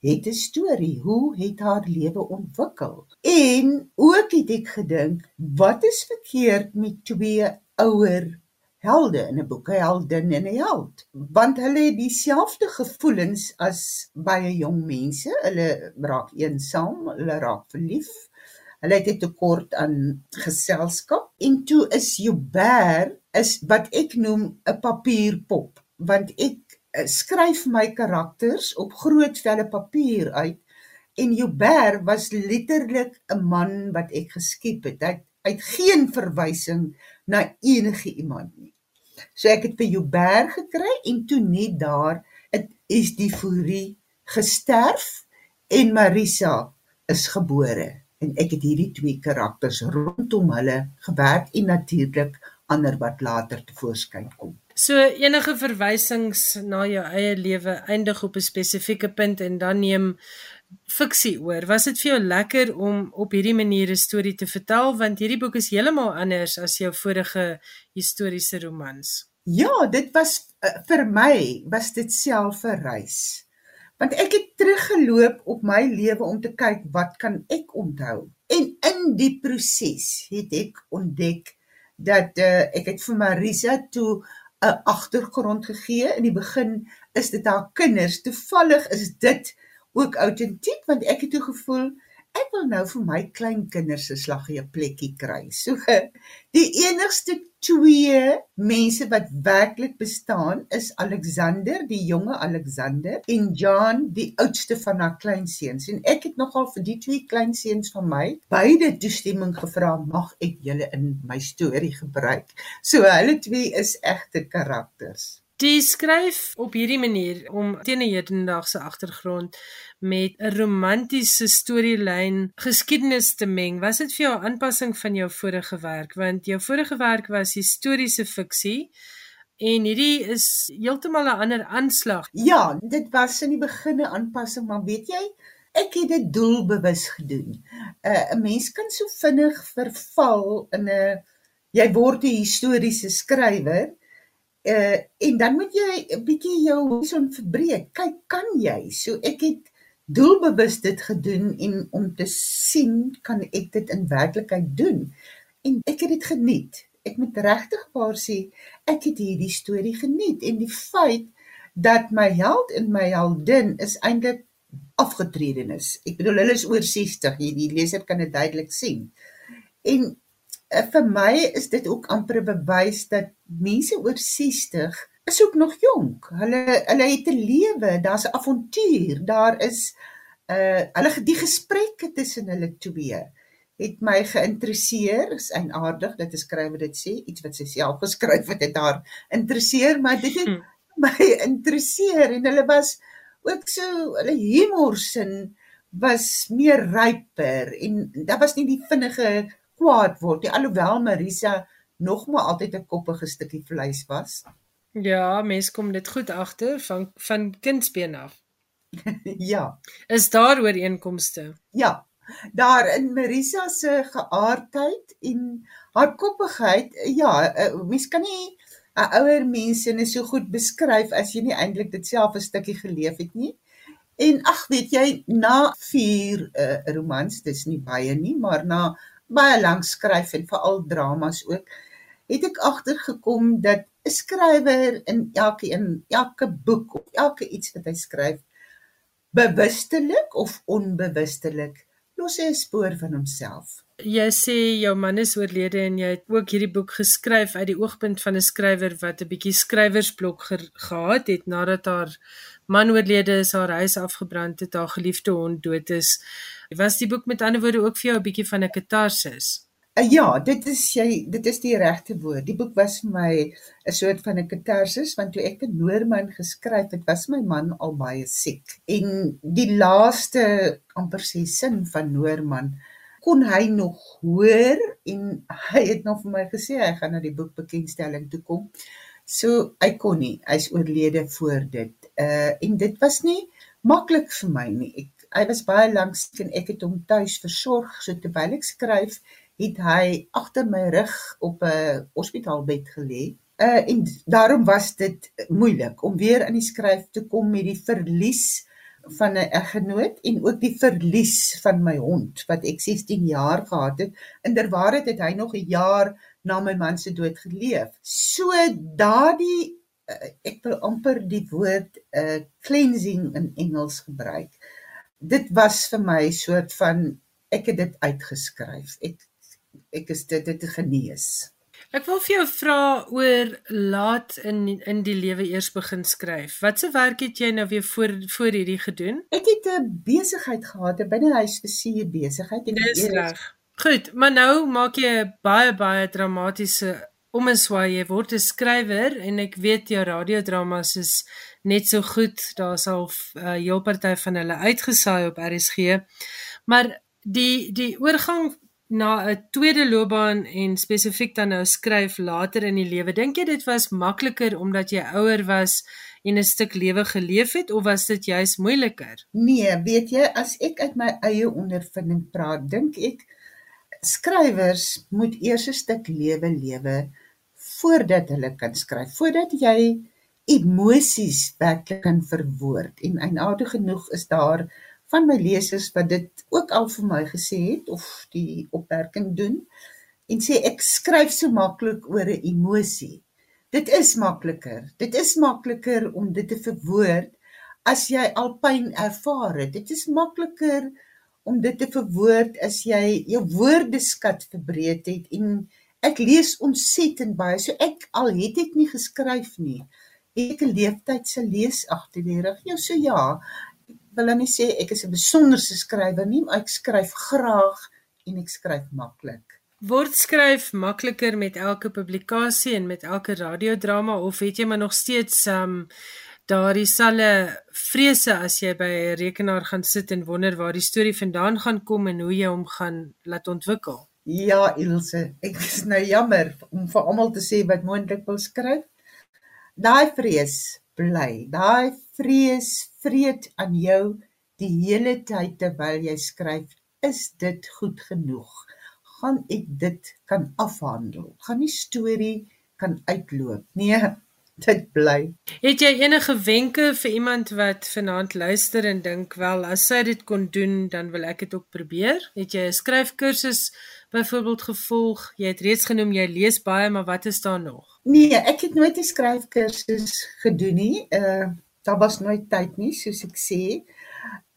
het 'n storie. Hoe het haar lewe ontwikkel? En ook het ek gedink, wat is verkeerd met twee ouer helde in 'n boek, 'n heldin en 'n held? Want hulle het dieselfde gevoelens as baie jong mense. Hulle raak eensaam, hulle raak verlief. Hulle het 'n tekort aan geselskap en toe is Joubert is wat ek noem 'n papierpop, want ek skryf my karakters op groot velle papier uit en Joubert was letterlik 'n man wat ek geskep het. Hy het geen verwysing na enige iemand nie. So ek het vir Joubert gekry en toe net daar het is die furie gesterf en Marisa is gebore en ek het hierdie twee karakters rondom hulle gewerk en natuurlik ander wat later te voorskyn kom. So enige verwysings na jou eie lewe eindig op 'n spesifieke punt en dan neem fiksie oor. Was dit vir jou lekker om op hierdie manier 'n storie te vertel want hierdie boek is heeltemal anders as jou vorige historiese romans? Ja, dit was uh, vir my was dit self 'n reis. Want ek het teruggeloop op my lewe om te kyk wat kan ek onthou. En in die proses het ek ontdek dat uh, ek het vir Marisa toe 'n agtergrond gegee. In die begin is dit haar kinders. Toevallig is dit ook autentiek want ek het toe gevoel ek wil nou vir my kleinkinders se slaggie 'n plekkie kry. So die enigste twee mense wat werklik bestaan is Alexander, die jonge Alexander en John, die oudste van haar kleinseuns. En ek het nogal vir die twee kleinseuns van my beide toestemming gevra mag ek julle in my storie gebruik. So hulle twee is egte karakters. Die skryf op hierdie manier om teen 'n hedendaagse agtergrond met 'n romantiese storielyn geskiedenis te meng. Was dit vir jou 'n aanpassing van jou vorige werk want jou vorige werk was historiese fiksie en hierdie is heeltemal 'n ander aanslag. Ja, dit was in die begin 'n aanpassing, maar weet jy, ek het dit doelbewus gedoen. Uh, 'n Mens kan so vinnig verval in 'n jy word 'n historiese skrywer uh en dan moet jy 'n bietjie jou horison verbreek. Kyk, kan jy? So ek het doelbewus dit gedoen en om te sien kan ek dit in werklikheid doen. En ek het dit geniet. Ek moet regtig waar sê, ek het hierdie storie geniet en die feit dat my held en my heldin is eintlik afgetredenis. Ek bedoel hulle is oor 60, hierdie leser kan dit duidelik sien. En vir my is dit ook amper 'n bewys dat mense oor 60 is ook nog jonk. Hulle hulle het 'n lewe, daar's 'n avontuur, daar is uh hulle die gesprekke tussen hulle twee het my geïnteresseer. Is eienaardig dat 'n skrywer dit sê, iets wat sy self geskryf het, het haar interesseer, maar dit het hmm. my interesseer en hulle was ook so hulle humorsin was meer ryper en daar was nie die vinnige kwaad word nie alhoewel Marisa nog maar altyd 'n koppige stukkie vleis was. Ja, mens kom dit goed agter van van kindsbeen af. ja. Is daar ooreenkomste? Ja. Daar in Marisa se geaardheid en haar koppigheid, ja, eh, mens kan nie 'n ouer mens net so goed beskryf as jy nie eintlik dit self 'n stukkie geleef het nie. En ag, weet jy, na 4 uh, romans, dis nie baie nie, maar na baie lank skryf en veral dramas ook, het ek agtergekom dat 'n skrywer in elke in elke boek of elke iets wat hy skryf bewustelik of onbewustelik los hy 'n spoor van homself. Jy sê jou man is oorlede en jy het ook hierdie boek geskryf uit die oogpunt van 'n skrywer wat 'n bietjie skrywersblok ge gehad het nadat haar man oorlede is, haar huis afgebrand het, haar geliefde hond dood is. Was die boek met ander woorde ook vir jou 'n bietjie van 'n katarsis? Uh, ja, dit is jy dit is die regte woord. Die boek was vir my 'n soort van 'n katarsis want toe ek vir Noorman geskryf het, was my man al baie siek. En die laaste amper sê sin van Noorman kon hy nog hoor en hy het nog vir my gesê hy gaan na die boek bekendstelling toe kom. So hy kon nie, hy's oorlede voor dit. Uh en dit was nie maklik vir my nie. Ek hy was baie lank siek en ek het hom tuis versorg. So terwyl ek skryf, het hy agter my rug op 'n hospitaalbed gelê. Uh en daarom was dit moeilik om weer in die skryf te kom met die verlies van 'n eggenoot en ook die verlies van my hond wat ek 16 jaar gehad het. Inderwaarheid het hy nog 'n jaar na my man se dood geleef. So daardie uh, ek wil amper die woord uh, cleansing in Engels gebruik. Dit was vir my soort van ek het dit uitgeskryf. Ek ek is dit dit genees. Ek wil vir jou vra oor laat in in die lewe eers begin skryf. Watse werk het jy nou weer voor voor hierdie gedoen? Ek het 'n besigheid gehad, 'n binnehuisversier besigheid en dis reg. Goed, maar nou maak jy 'n baie baie dramatiese omeswaai. Jy word 'n skrywer en ek weet jou radiodramas is net so goed. Daar's al 'n uh, heel party van hulle uitgesaai op RSG. Maar die die oorgang na 'n tweede loopbaan en spesifiek dan nou skryf later in die lewe. Dink jy dit was makliker omdat jy ouer was en 'n stuk lewe geleef het of was dit juis moeiliker? Nee, weet jy, as ek uit my eie ondervinding praat, dink ek skrywers moet eers 'n stuk lewe lewe voordat hulle kan skryf, voordat jy emosies werklik kan verwoord. En eintlik genoeg is daar van my lesers wat dit ook al vir my gesê het of die opmerking doen en sê ek skryf so maklik oor 'n emosie. Dit is makliker. Dit is makliker om dit te verwoord as jy al pyn ervaar het. Dit is makliker om dit te verwoord as jy jou woordeskat verbreed het en ek lees ontsettend baie. So ek al het ek nie geskryf nie. Ek 'n leeftyd se lees agter die rug. Ja, so ja, wil nie sê ek is 'n besonderse skrywer nie, maar ek skryf graag en ek skryf maklik. Word skryf makliker met elke publikasie en met elke radiodrama of het jy maar nog steeds um daardie selfe vrese as jy by 'n rekenaar gaan sit en wonder waar die storie vandaan gaan kom en hoe jy hom gaan laat ontwikkel? Ja, Ilse, ek is nou jammer om vir almal te sê wat moontlik wil skryf. Daai vrees bly. Daai vrees vreet aan jou die hele tyd terwyl jy skryf. Is dit goed genoeg? Gaan ek dit kan afhandel? Gaan die storie kan uitloop? Nee, dit bly. Het jy enige wenke vir iemand wat vanaand luister en dink wel as sy dit kon doen, dan wil ek dit ook probeer? Het jy 'n skryfkursus byvoorbeeld gevolg? Jy het reeds genoem jy lees baie, maar wat is daar nog? Nee, ek het nooit 'n skryfkursus gedoen nie. Uh daar was nooit tyd nie, soos ek sê.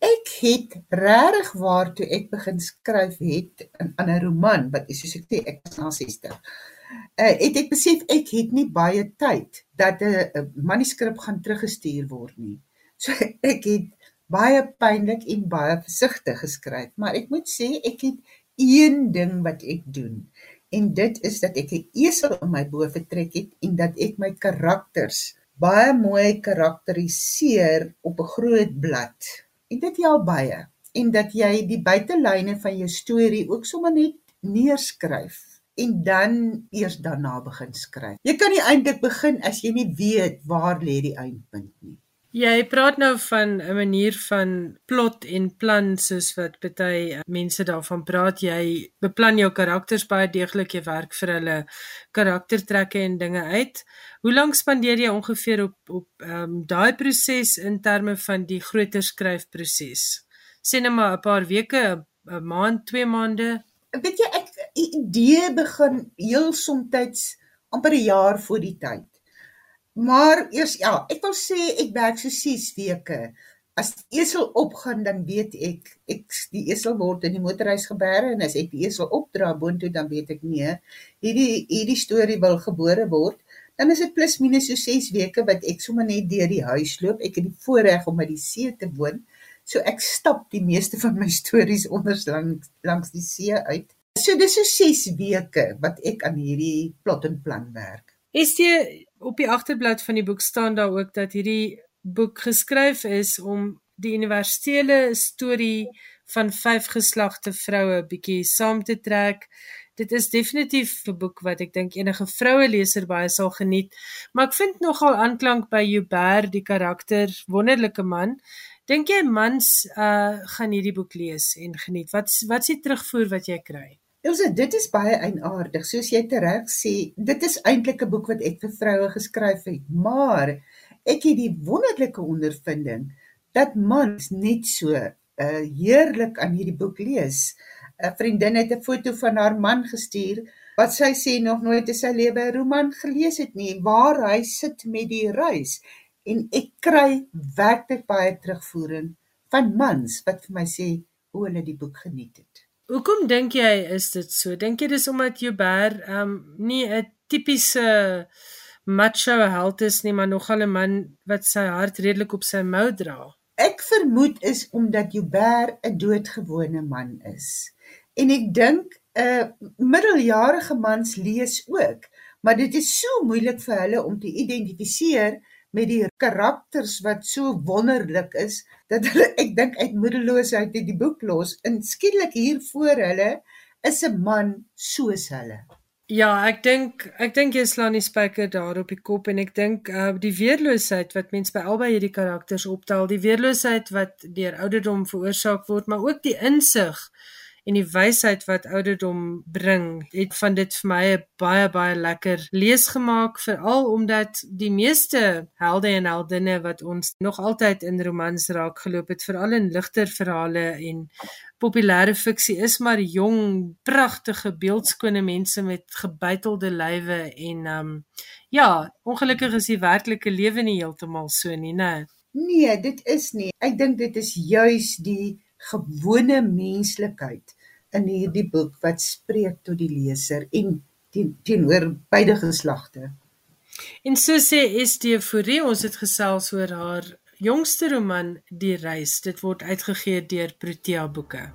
Ek het regtig waar toe ek begin skryf het in 'n roman wat is soos ek sê ek is na 60. Uh het ek besef ek het nie baie tyd dat 'n manuskrip gaan teruggestuur word nie. So ek het baie pynlik en baie versigtig geskryf, maar ek moet sê ek het een ding wat ek doen en dit is dat ek 'n esel in my bo vertrek het en dat ek my karakters baie mooi karakteriseer op 'n groot blad. En dit help baie en dat jy die buitelyne van jou storie ook sommer net neerskryf en dan eers daarna begin skryf. Jy kan nie eintlik begin as jy nie weet waar lê die eindpunt nie. Jy praat nou van 'n manier van plot en plan soos wat baie mense daarvan praat. Jy beplan jou karakters baie deeglik, jy werk vir hulle karaktertrekke en dinge uit. Hoe lank spandeer jy ongeveer op op ehm um, daai proses in terme van die groter skryfproses? Sê net maar 'n paar weke, 'n maand, 2 maande. Weet jy ek idee begin heel soms amper 'n jaar voor die tyd. Maar eers ja, ek wil sê ek werk so 6 weke. As die esel opgaan dan weet ek ek die esel word in die motorhuis gebeere en as ek die esel opdra boontoe dan weet ek nee, hierdie hierdie storie wil gebore word. Dan is dit plus minus so 6 weke wat ek sommer net deur die huis loop. Ek het die voorreg om by die see te woon. So ek stap die meeste van my stories onders langs langs die see uit. So dis so 6 weke wat ek aan hierdie plot en plan werk. Is jy op die agterblad van die boek staan daar ook dat hierdie boek geskryf is om die universele storie van vyf geslagte vroue bietjie saam te trek. Dit is definitief 'n boek wat ek dink enige vroue leser baie sal geniet. Maar ek vind nogal aanklank by Hubert, die karakter, wonderlike man. Dink jy mans uh gaan hierdie boek lees en geniet? Wat wat s'ie terugvoer wat jy kry? Elsə, dit is baie eienaardig. Soos jy tereg sê, dit is eintlik 'n boek wat ek vir vroue geskryf het, maar ek het die wonderlike ondervinding dat mans net so uh heerlik aan hierdie boek lees. 'n Vriendin het 'n foto van haar man gestuur wat sy sê nog nooit in sy lewe 'n roman gelees het nie waar hy sit met die reis en ek kry werklik baie terugvoering van mans wat vir my sê hoe hulle die boek geniet het. Hoekom dink jy is dit so? Dink jy dis omdat Joubert um nie 'n tipiese macho held is nie, maar nogal 'n man wat sy hart redelik op sy mou dra? Ek vermoed is omdat Joubert 'n doodgewone man is. En ek dink 'n uh, middeljarige mans lees ook, maar dit is so moeilik vir hulle om te identifiseer met die karakters wat so wonderlik is dat hulle ek dink uit moedeloosheid uit die boek los en skielik hier voor hulle is 'n man soos hulle. Ja, ek dink ek dink jy slaan die spyker daar op die kop en ek dink uh die weerloosheid wat mens by albei hierdie karakters optel, die weerloosheid wat deur ouderdom veroorsaak word, maar ook die insig en die wysheid wat ouderdom bring, het van dit vir my 'n baie baie lekker lees gemaak, veral omdat die meeste helde en heldinne wat ons nog altyd in romans raak geloop het, veral in ligter verhale en populêre fiksie is maar jong, pragtige beeldskone mense met gebuitelde lywe en um ja, ongelukkig is die werklike lewe nie heeltemal so nie, né? Nee, dit is nie. Ek dink dit is juis die gewone menslikheid in hierdie boek wat spreek tot die leser en teen, teenoor beide geslagte. En so sê Estie Fourie, ons het gesels oor haar jongste roman Die Reis. Dit word uitgegee deur Protea Boeke.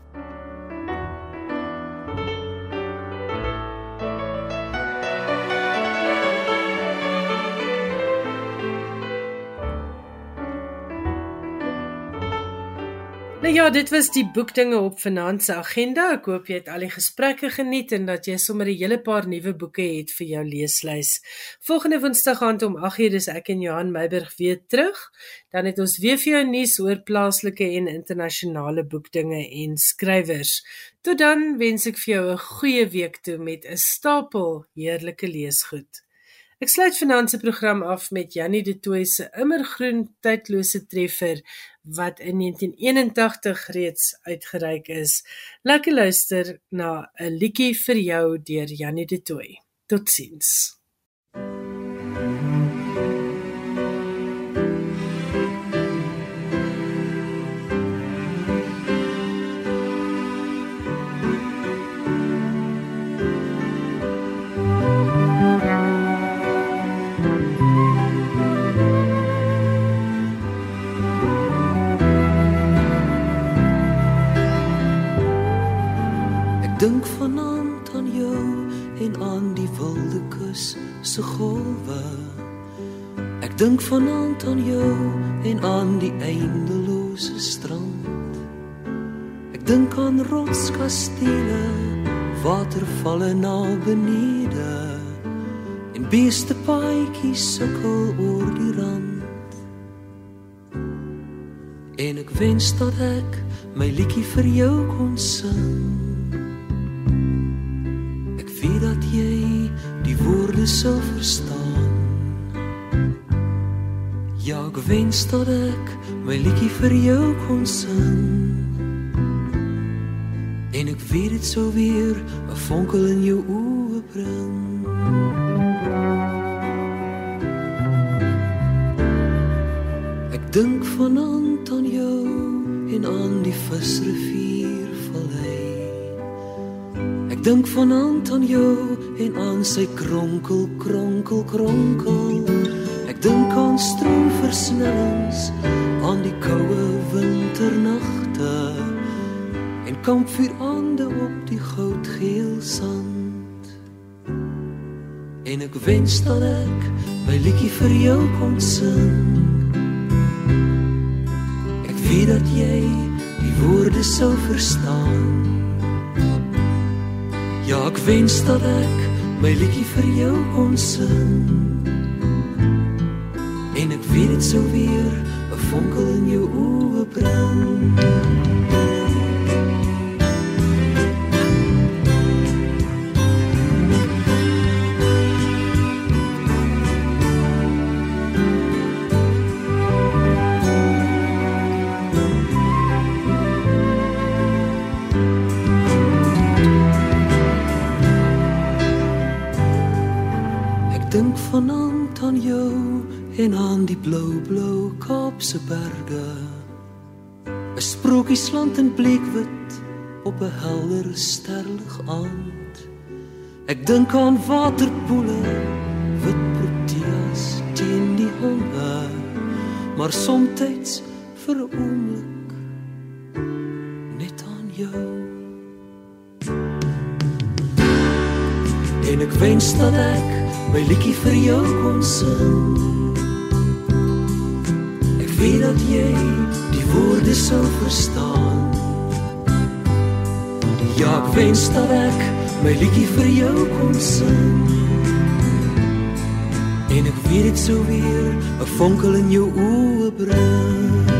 Ja, dit was die boekdinge op Finanse agenda. Ek hoop jy het al die gesprekke geniet en dat jy sommer 'n hele paar nuwe boeke het vir jou leeslys. Volgende Woensdag aand om 8:00 is ek en Johan Meiburg weer terug. Dan het ons weer vir jou nuus oor plaaslike en internasionale boekdinge en skrywers. Tot dan wens ek vir jou 'n goeie week toe met 'n stapel heerlike leesgoed. Ek sluit finansie program af met Jannie de Tooy se immergroen tydlose treffer wat in 1981 reeds uitgereik is. Lekker luister na 'n liedjie vir jou deur Janie de Tooy. Totsiens. Dink vanaand aan jou en aan die wilde kus se golwe. Ek dink vanaand aan jou en aan die eindelose strand. Ek dink aan rotskastele, watervalle na benede en beeste paadjies sukkel oor die rand. En ek wens dat ek my liedjie vir jou kon sing sou verstaan. Ja, ek wens dat ek my liedjie vir jou kon sing. En ek weet dit sou weer 'n vonkel in jou oë bring. Ek dink vanaand aan jou en aan die visrivier dink vanaand aan jou en aan sy kronkel kronkel kronkel. Ek dink aan stroomversnellings aan die koue winternagte. En kampvuurande op die goudgeel sand. En ek wens dat ek my liedjie vir jou kon sing. Ek weet dat jy die woorde sou verstaan Ja, ek wens dat ek my liedjie vir jou kon sing. En ek weet dit sou weer 'n vonkel in jou oë bring. Blou blou Kaapse berge. 'n sprokiesland in bleekwit op 'n helder sterlig aand. Ek dink aan waterpoele wit proteas teen die honge maar soms vir 'n oomblik net aan jou. En ek wens dat ek my liedjie vir jou kon sing weet dat jy die woorde sou verstaan. Ja ek wens dat ek my liedjie vir jou kon sing. En ek weet dit sou weer 'n vonkel in jou oë bring